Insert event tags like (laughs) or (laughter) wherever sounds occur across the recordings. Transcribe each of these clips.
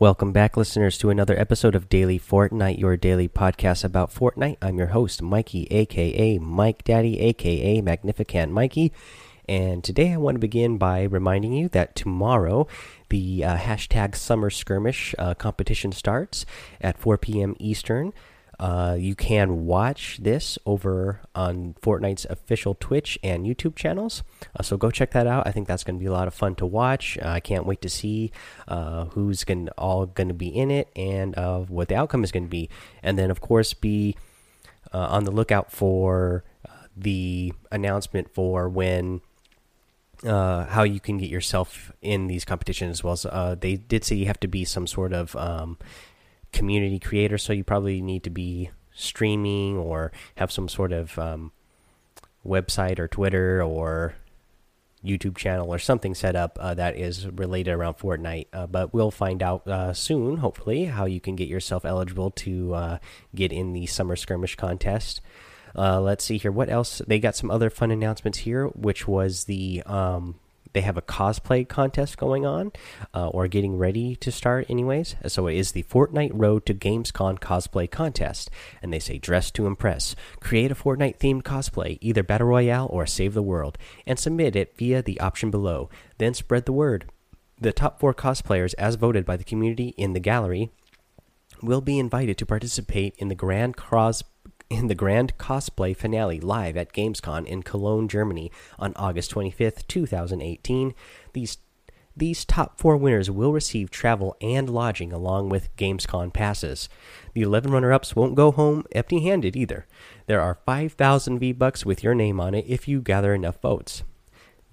Welcome back, listeners, to another episode of Daily Fortnite, your daily podcast about Fortnite. I'm your host, Mikey, aka Mike Daddy, aka Magnificent Mikey. And today I want to begin by reminding you that tomorrow the uh, hashtag Summer Skirmish uh, competition starts at 4 p.m. Eastern. Uh, you can watch this over on Fortnite's official Twitch and YouTube channels. Uh, so go check that out. I think that's going to be a lot of fun to watch. Uh, I can't wait to see uh, who's going all going to be in it and uh, what the outcome is going to be. And then, of course, be on the lookout for the announcement for when. how you can get yourself in these competitions as well as they did say you have to be some sort of um, community creator, so you probably need to be streaming or have some sort of um, website or Twitter or YouTube channel or something set up uh, that is related around Fortnite. Uh, but we'll find out uh, soon, hopefully, how you can get yourself eligible to uh, get in the Summer Skirmish contest. Uh, let's see here. What else? They got some other fun announcements here, which was the um, they have a cosplay contest going on uh, or getting ready to start anyways. So it is the fortnite road to gamescom cosplay contest. And they say dress to impress. Create a fortnite themed cosplay either battle royale or save the world and submit it via the option below. Then spread the word. The top four cosplayers as voted by the community in the gallery will be invited to participate in the grand cross in the grand cosplay finale live at Gamescom in Cologne, Germany on August 25th, 2018. These these top four winners will receive travel and lodging along with Gamescom passes. The 11 runner ups won't go home empty handed either. There are 5,000 V Bucks with your name on it if you gather enough votes.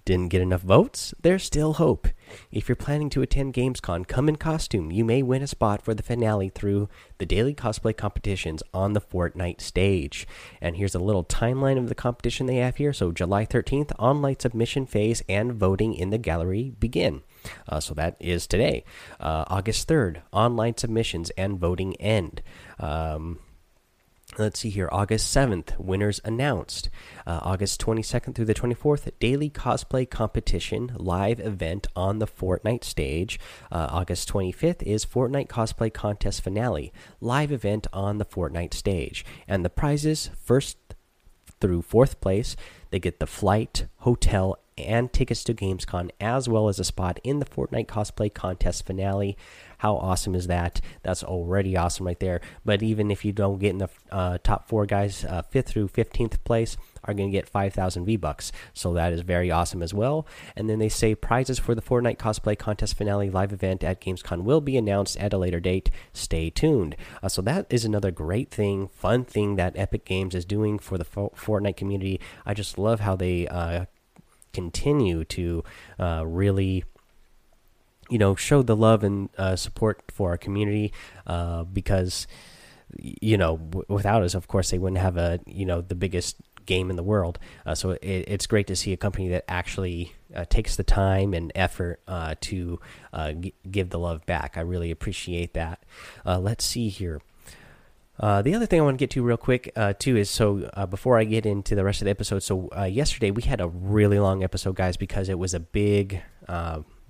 Didn't get enough votes? There's still hope. If you're planning to attend Gamescom, come in costume. You may win a spot for the finale through the daily cosplay competitions on the Fortnite stage. And here's a little timeline of the competition they have here. So, July 13th, online submission phase and voting in the gallery begin. Uh, so, that is today. Uh, August 3rd, online submissions and voting end. Um, Let's see here. August 7th, winners announced. Uh, August 22nd through the 24th, daily cosplay competition live event on the Fortnite stage. Uh, August 25th is Fortnite cosplay contest finale live event on the Fortnite stage. And the prizes first through fourth place, they get the flight, hotel, and tickets to Gamescom, as well as a spot in the Fortnite cosplay contest finale. How awesome is that? That's already awesome right there. But even if you don't get in the uh, top four guys, uh, fifth through fifteenth place are going to get five thousand V bucks. So that is very awesome as well. And then they say prizes for the Fortnite cosplay contest finale live event at Gamescom will be announced at a later date. Stay tuned. Uh, so that is another great thing, fun thing that Epic Games is doing for the Fortnite community. I just love how they uh, continue to uh, really you know show the love and uh, support for our community uh, because you know without us of course they wouldn't have a you know the biggest game in the world. Uh, so it, it's great to see a company that actually uh, takes the time and effort uh, to give the love back. I really appreciate that. Let's see here uh, the other thing I want to get to real quick uh, too is so uh, before I get into the rest of the episode. So yesterday we had a really long episode, guys, because it was a big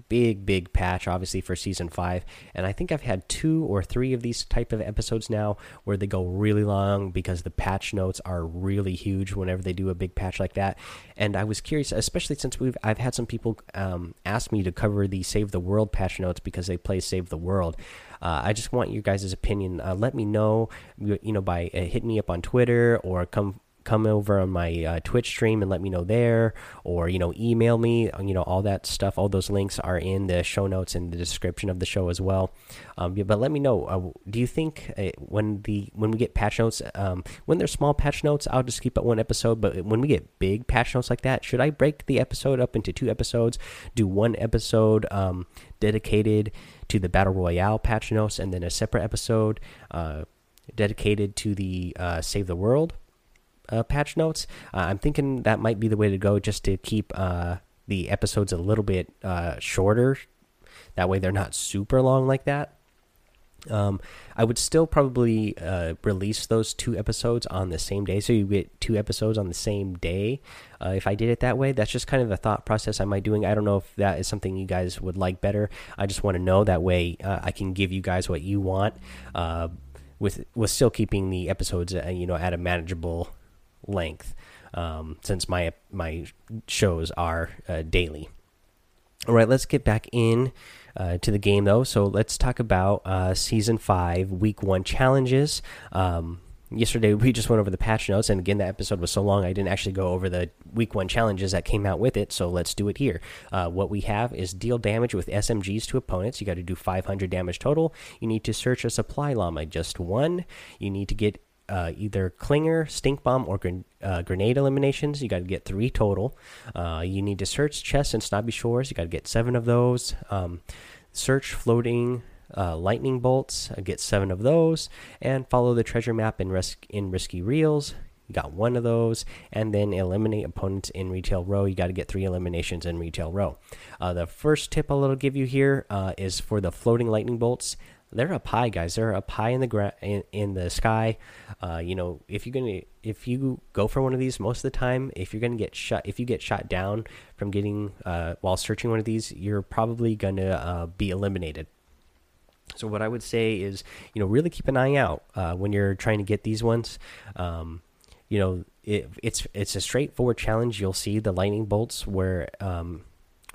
big big patch obviously for season 5 and i think i've had two or three of these type of episodes now where they go really long because the patch notes are really huge whenever they do a big patch like that and i was curious especially since we've i've had some people um, ask me to cover the save the world patch notes because they play save the world uh, I just want your guys' opinion. Uh, let me know, you know, by uh, hitting me up on Twitter or come come over on my uh, Twitch stream and let me know there, or you know, email me. You know, all that stuff. All those links are in the show notes and the description of the show as well. Um, but let me know. Uh, do you think uh, when the when we get patch notes, um, when there's small patch notes, I'll just keep it one episode. But when we get big patch notes like that, should I break the episode up into two episodes? Do one episode um, dedicated to the battle royale patch notes, and then a separate episode uh, dedicated to the uh, save the world uh, patch notes. I'm thinking that might be the way to go, just to keep the episodes a little bit shorter. That way, they're not super long like that. Um, I would still probably uh, release those two episodes on the same day, so you get two episodes on the same day. Uh, if I did it that way, that's just kind of the thought process I might doing. I don't know if that is something you guys would like better. I just want to know that way uh, I can give you guys what you want, uh, with with still keeping the episodes uh, you know at a manageable length, um, since my my shows are uh, daily. All right, let's get back in uh, to the game though. So let's talk about uh, season five, week one challenges. Um, yesterday we just went over the patch notes, and again, that episode was so long I didn't actually go over the week one challenges that came out with it. So let's do it here. Uh, what we have is deal damage with SMGs to opponents. You got to do 500 damage total. You need to search a supply llama, just one. You need to get uh, either Clinger, Stink Bomb, or gren uh, Grenade eliminations. You got to get three total. Uh, you need to search chests and snobby shores. You got to get seven of those. Um, search floating uh, lightning bolts. Uh, get seven of those, and follow the treasure map in, in risky reels. You got one of those, and then eliminate opponents in retail row. You got to get three eliminations in retail row. Uh, the first tip I'll give you here is for the floating lightning bolts they're up high, guys. They're up high in the gra in, in the sky. Uh, you know, if you're gonna if you go for one of these, most of the time, if you're gonna get shot, if you get shot down from getting uh, while searching one of these, you're probably gonna uh, be eliminated. So what I would say is, you know, really keep an eye out uh, when you're trying to get these ones. Um, you know, it, it's it's a straightforward challenge. You'll see the lightning bolts where um,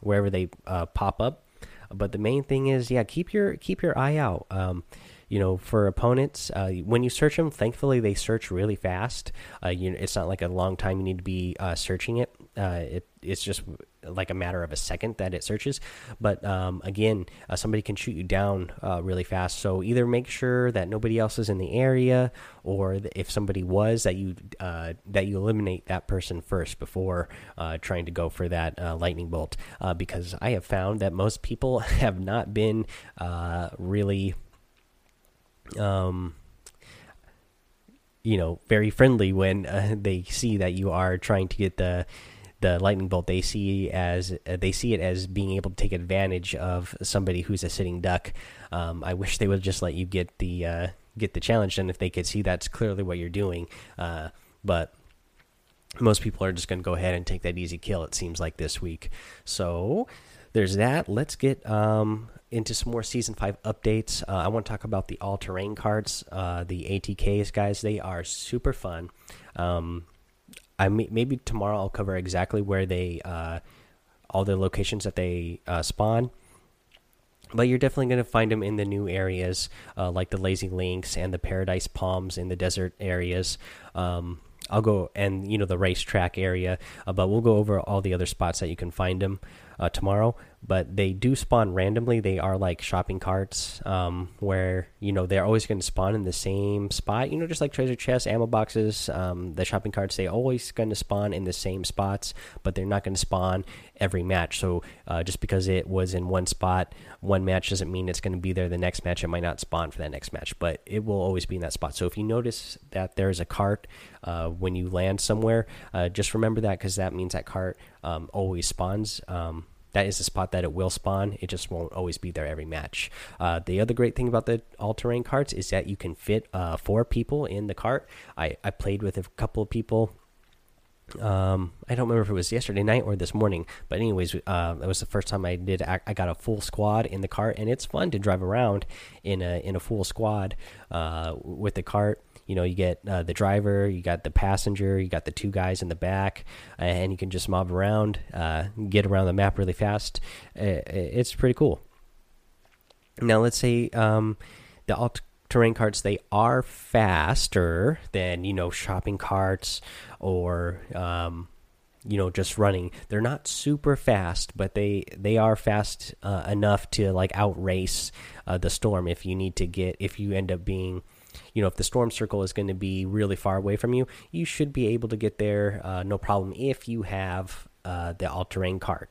wherever they uh, pop up but the main thing is, yeah, keep your keep your eye out. Um, you know, for opponents, uh, when you search them, thankfully they search really fast. Uh, you it's not like a long time you need to be uh, searching it. Uh, it. It's just like a matter of a second that it searches. But um, again, uh, somebody can shoot you down uh, really fast. So either make sure that nobody else is in the area, or if somebody was, that you uh, that you eliminate that person first before uh, trying to go for that uh, lightning bolt. Uh, because I have found that most people (laughs) have not been really. Um, you know, very friendly when they see that you are trying to get the the lightning bolt they see as uh, they see it as being able to take advantage of somebody who's a sitting duck. Um, I wish they would just let you get the uh, get the challenge done if they could see that's clearly what you're doing. Uh, but most people are just going to go ahead and take that easy kill. It seems like this week. So there's that. Let's get um, into some more season five updates. Uh, I want to talk about the all terrain carts, uh, the ATKs, guys. They are super fun. Um, I may, maybe tomorrow I'll cover exactly where they uh, all the locations that they uh, spawn. But you're definitely going to find them in the new areas, uh, like the Lazy Links and the Paradise Palms in the desert areas. Um, I'll go and you know the racetrack area, uh, but we'll go over all the other spots that you can find them uh, tomorrow. But they do spawn randomly. They are like shopping carts, um, where you know they're always going to spawn in the same spot. You know, just like treasure chests, ammo boxes, um, the shopping carts. They always going to spawn in the same spots, but they're not going to spawn every match. So uh, just because it was in one spot, one match doesn't mean it's going to be there the next match. It might not spawn for that next match, but it will always be in that spot. So if you notice that there's a cart uh, when you land somewhere, uh, just remember that because that means that cart um, always spawns. Um, that is the spot that it will spawn. It just won't always be there every match. Uh, the other great thing about the all terrain carts is that you can fit uh, four people in the cart. I, I played with a couple of people. Um, I don't remember if it was yesterday night or this morning, but anyways, uh, that was the first time I did. I, I, got a full squad in the cart, and it's fun to drive around in a in a full squad uh, with the cart you know you get uh, the driver you got the passenger you got the two guys in the back and you can just mob around uh, get around the map really fast. It's pretty cool. Now let's say um, the alt terrain carts they are faster than you know shopping carts or um, you know just running. They're not super fast but they they are fast uh, enough to like outrace uh, the storm if you need to get if you end up being you know if the storm circle is going to be really far away from you you should be able to get there uh, no problem if you have uh, the all-terrain cart.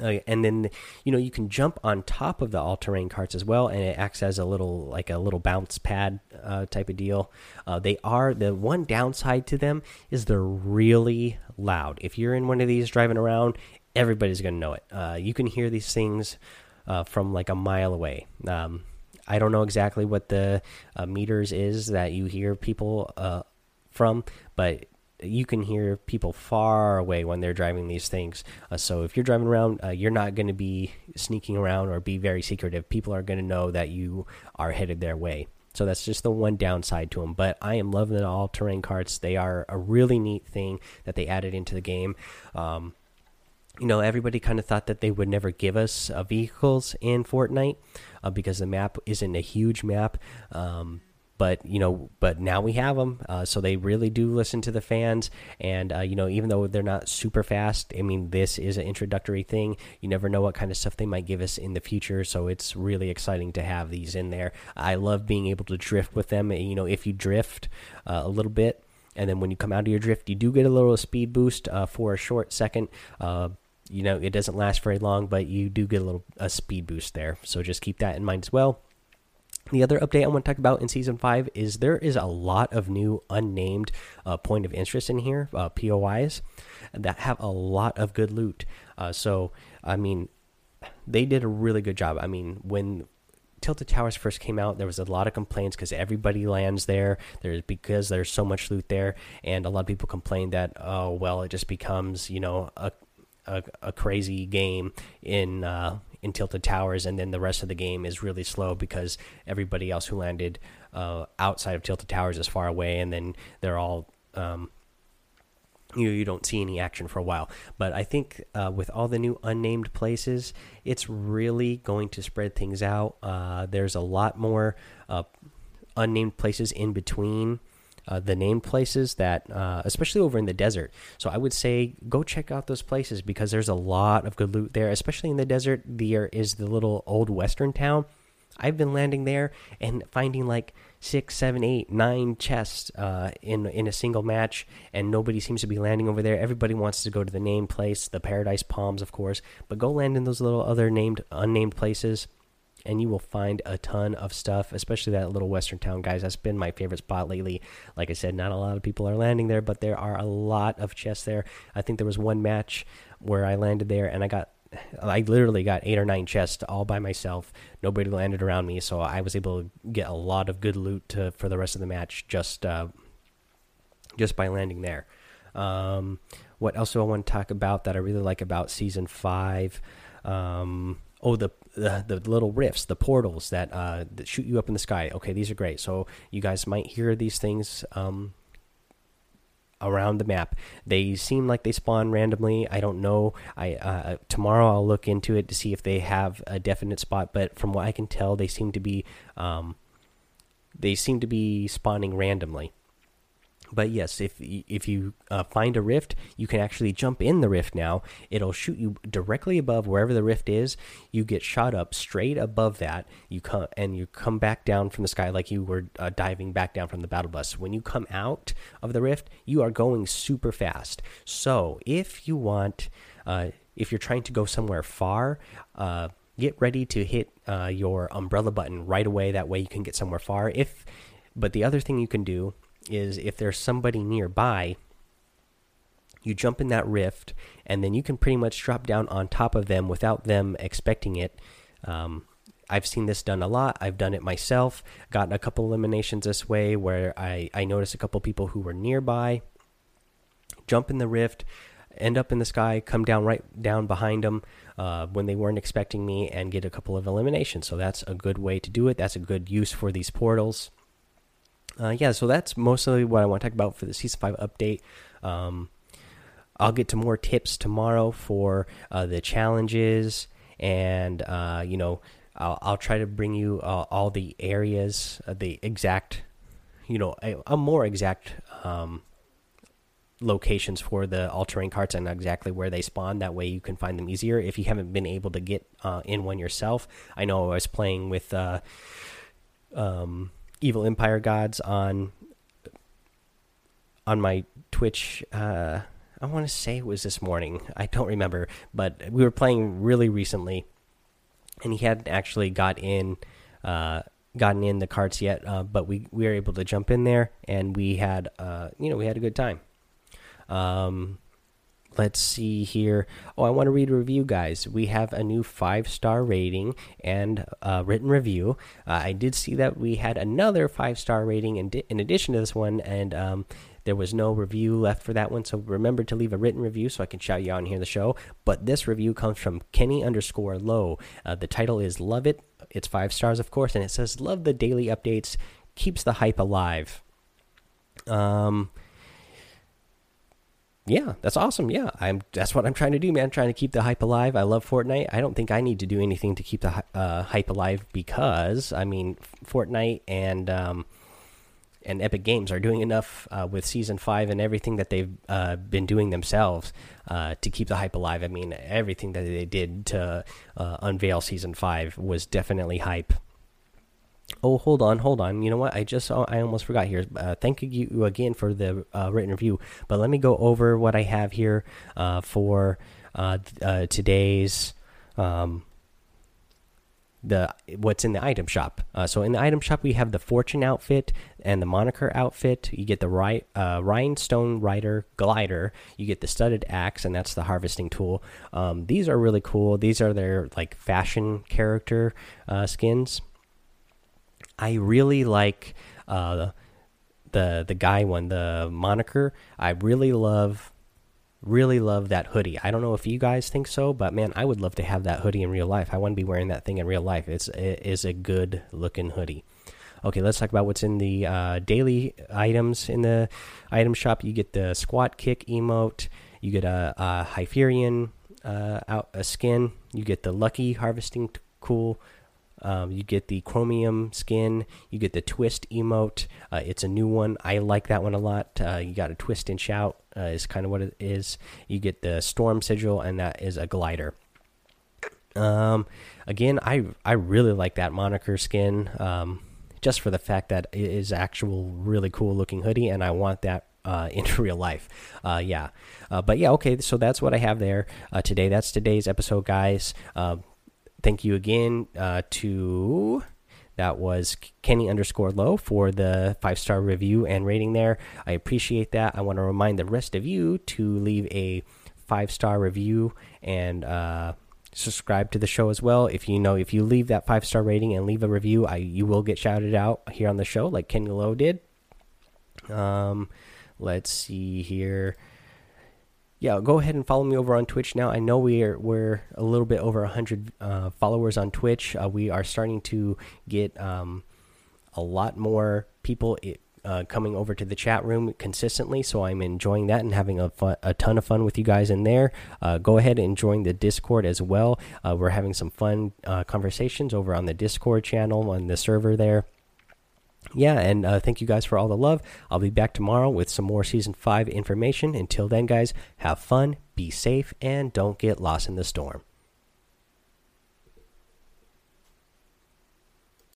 Uh, and then you know you can jump on top of the all-terrain carts as well and it acts as a little like a little bounce pad uh, type of deal. Uh, they are the one downside to them is they're really loud. If you're in one of these driving around everybody's going to know it. Uh, you can hear these things from like a mile away. Um, I don't know exactly what the uh, meters is that you hear people uh, from, but you can hear people far away when they're driving these things. Uh, so if you're driving around, uh, you're not going to be sneaking around or be very secretive. People are going to know that you are headed their way. So that's just the one downside to them. But I am loving the all terrain carts. They are a really neat thing that they added into the game. Um, you know, everybody kind of thought that they would never give us uh, vehicles in Fortnite uh, because the map isn't a huge map. Um, but you know, but now we have them, uh, so they really do listen to the fans. And uh, you know, even though they're not super fast, I mean, this is an introductory thing. You never know what kind of stuff they might give us in the future, so it's really exciting to have these in there. I love being able to drift with them. You know, if you drift uh, a little bit, and then when you come out of your drift, you do get a little speed boost uh, for a short second. You know, it doesn't last very long, but you do get a little a speed boost there. So just keep that in mind as well. The other update I want to talk about in season five is there is a lot of new unnamed uh, point of interest in here, uh, POIs, that have a lot of good loot. Uh, so, I mean, they did a really good job. I mean, when Tilted Towers first came out, there was a lot of complaints because everybody lands there. There's because there's so much loot there, and a lot of people complained that oh well, it just becomes you know a a, a crazy game in uh, in Tilted Towers, and then the rest of the game is really slow because everybody else who landed uh, outside of Tilted Towers is far away, and then they're all um, you you don't see any action for a while. But I think uh, with all the new unnamed places, it's really going to spread things out. Uh, there's a lot more uh, unnamed places in between uh, the named places that, uh, especially over in the desert. So I would say go check out those places because there's a lot of good loot there, especially in the desert. There is the little old western town. I've been landing there and finding like six, seven, eight, nine chests uh, in in a single match, and nobody seems to be landing over there. Everybody wants to go to the named place, the Paradise Palms, of course, but go land in those little other named, unnamed places and you will find a ton of stuff, especially that little western town, guys. That's been my favorite spot lately. Like I said, not a lot of people are landing there, but there are a lot of chests there. I think there was one match where I landed there and I got I literally got eight or nine chests all by myself. Nobody landed around me, so I was able to get a lot of good loot to, for the rest of the match just uh, just by landing there. Um, what else do I want to talk about that I really like about season five? Um, oh the, the, the little rifts the portals that uh that shoot you up in the sky. Okay these are great. So you guys might hear these things um around the map. They seem like they spawn randomly. I don't know. I uh, tomorrow i'll look into it to see if they have a definite spot but from what i can tell they seem to be um they seem to be spawning randomly but yes, if if you uh, find a rift, you can actually jump in the rift now. It'll shoot you directly above wherever the rift is. You get shot up straight above that. You come and you come back down from the sky like you were uh, diving back down from the battle bus. When you come out of the rift, you are going super fast. So if you want, uh, if you're trying to go somewhere far, uh, get ready to hit uh, your umbrella button right away. That way you can get somewhere far. If but the other thing you can do is if there's somebody nearby, you jump in that rift, and then you can pretty much drop down on top of them without them expecting it. Um, I've seen this done a lot. I've done it myself. Gotten a couple eliminations this way where I, I noticed a couple people who were nearby jump in the rift, end up in the sky, come down right down behind them uh, when they weren't expecting me, and get a couple of eliminations. So that's a good way to do it. That's a good use for these portals uh, yeah, so that's mostly what I want to talk about for the season five update. Um, I'll get to more tips tomorrow for uh, the challenges, and uh, you know, I'll, I'll, try to bring you uh, all the areas, uh, the exact, you know, a, a more exact um, locations for the all terrain carts and exactly where they spawn. That way, you can find them easier if you haven't been able to get uh, in one yourself. I know I was playing with. Um, Evil Empire Gods on on my Twitch. Uh, I want to say it was this morning. I don't remember, but we were playing really recently, and he hadn't actually got in, uh, gotten in the carts yet. Uh, but we we were able to jump in there, and we had uh, you know we had a good time. Um, let's see here. Oh, I want to read a review, guys. We have a new five star rating and uh, written review. Uh, I did see that we had another five star rating in, in addition to this one, and um, there was no review left for that one. So remember to leave a written review so I can shout you out and hear the show. But this review comes from Kenny underscore low. Uh, the title is Love It. It's five stars, of course, and it says, Love the daily updates, keeps the hype alive. Um, yeah, that's awesome. Yeah, I'm. That's what I'm trying to do, man. trying to keep the hype alive. I love Fortnite. I don't think I need to do anything to keep the uh, hype alive because I mean, Fortnite and um, and Epic Games are doing enough uh, with Season Five and everything that they've uh, been doing themselves uh, to keep the hype alive. I mean, everything that they did to uh, unveil Season Five was definitely hype. Oh, hold on, hold on. You know what? I just I almost forgot here. Uh, thank you again for the uh, written review. But let me go over what I have here uh, for uh, uh, today's um, the what's in the item shop. Uh, so in the item shop, we have the fortune outfit and the moniker outfit. You get the right rhinestone rider glider. You get the studded axe, and that's the harvesting tool. Um, these are really cool. These are their like fashion character skins. I really like uh, the the guy one, the moniker. I really love, really love that hoodie. I don't know if you guys think so, but man, I would love to have that hoodie in real life. I want to be wearing that thing in real life. It's it is a good looking hoodie. Okay, let's talk about what's in the uh, daily items in the item shop. You get the squat kick emote. You get a, a Hyperion uh, out a skin. You get the lucky harvesting cool um, you get the chromium skin. You get the twist emote. Uh, it's a new one. I like that one a lot. Uh, you got a twist and shout uh, is kind of what it is. You get the storm sigil, and that is a glider. Um, again, I I really like that moniker skin. Um, just for the fact that it is actual really cool looking hoodie, and I want that uh, (laughs) in real life. Uh, yeah, uh, but yeah, okay. So that's what I have there uh, today. That's today's episode, guys. Thank you again uh, to that was Kenny underscore low for the five star review and rating there. I appreciate that. I want to remind the rest of you to leave a five star review and uh, subscribe to the show as well. If you know, if you leave that five star rating and leave a review, I you will get shouted out here on the show, like Kenny Low did. Um, let's see here yeah, go ahead and follow me over on Twitch now. I know we're we're a little bit over hundred uh, followers on Twitch. Uh, we are starting to get um, a lot more people uh, coming over to the chat room consistently. So I'm enjoying that and having a fun, a ton of fun with you guys in there. Uh, go ahead and join the Discord as well. Uh, we're having some fun uh, conversations over on the Discord channel on the server there yeah, and uh, thank you guys for all the love. I'll be back tomorrow with some more season five information. Until then, guys, have fun, be safe, and don't get lost in the storm.